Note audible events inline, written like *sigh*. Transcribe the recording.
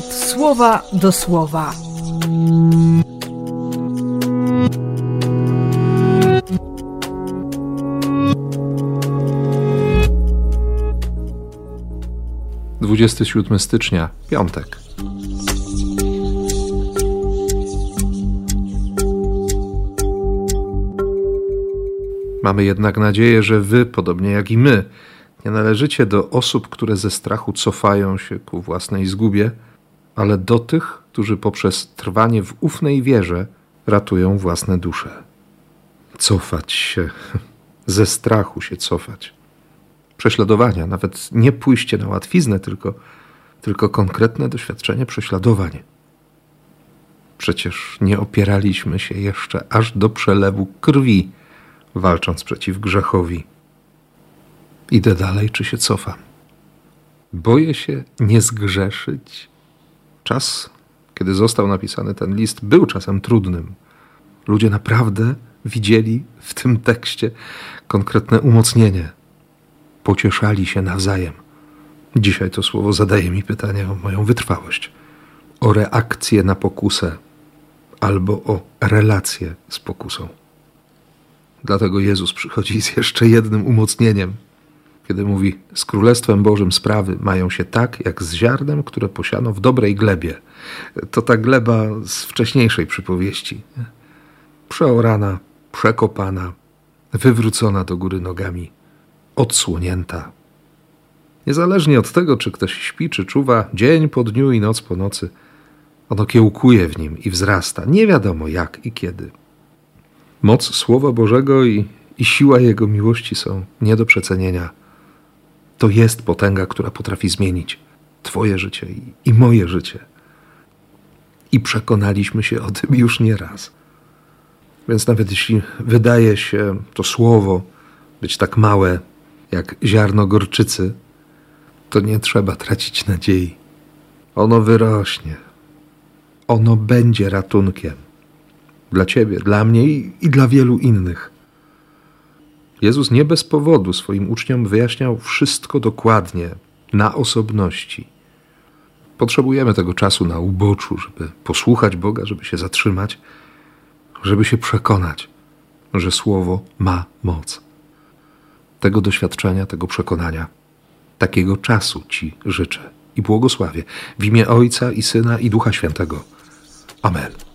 słowa do słowa. Dwudziesty siódmy stycznia, piątek. Mamy jednak nadzieję, że wy, podobnie jak i my, nie należycie do osób, które ze strachu cofają się ku własnej zgubie, ale do tych, którzy poprzez trwanie w ufnej wierze ratują własne dusze. Cofać się, *laughs* ze strachu się cofać. Prześladowania, nawet nie pójście na łatwiznę, tylko, tylko konkretne doświadczenie prześladowań. Przecież nie opieraliśmy się jeszcze aż do przelewu krwi, walcząc przeciw grzechowi. Idę dalej, czy się cofam? Boję się nie zgrzeszyć. Czas, kiedy został napisany ten list, był czasem trudnym. Ludzie naprawdę widzieli w tym tekście konkretne umocnienie. Pocieszali się nawzajem. Dzisiaj to słowo zadaje mi pytanie o moją wytrwałość, o reakcję na pokusę albo o relację z pokusą. Dlatego Jezus przychodzi z jeszcze jednym umocnieniem, kiedy mówi: Z Królestwem Bożym sprawy mają się tak, jak z ziarnem, które posiano w dobrej glebie. To ta gleba z wcześniejszej przypowieści. Przeorana, przekopana, wywrócona do góry nogami, odsłonięta. Niezależnie od tego, czy ktoś śpi, czy czuwa, dzień po dniu i noc po nocy, ono kiełkuje w nim i wzrasta, nie wiadomo jak i kiedy. Moc Słowa Bożego i, i siła Jego miłości są nie do przecenienia. To jest potęga, która potrafi zmienić Twoje życie i, moje życie. I przekonaliśmy się o tym już nie raz. Więc nawet jeśli wydaje się to słowo być tak małe jak ziarno gorczycy, to nie trzeba tracić nadziei. Ono wyrośnie. Ono będzie ratunkiem dla Ciebie, dla mnie i, i dla wielu innych. Jezus nie bez powodu swoim uczniom wyjaśniał wszystko dokładnie, na osobności. Potrzebujemy tego czasu na uboczu, żeby posłuchać Boga, żeby się zatrzymać, żeby się przekonać, że Słowo ma moc. Tego doświadczenia, tego przekonania, takiego czasu Ci życzę i błogosławię w imię Ojca i Syna i Ducha Świętego. Amen.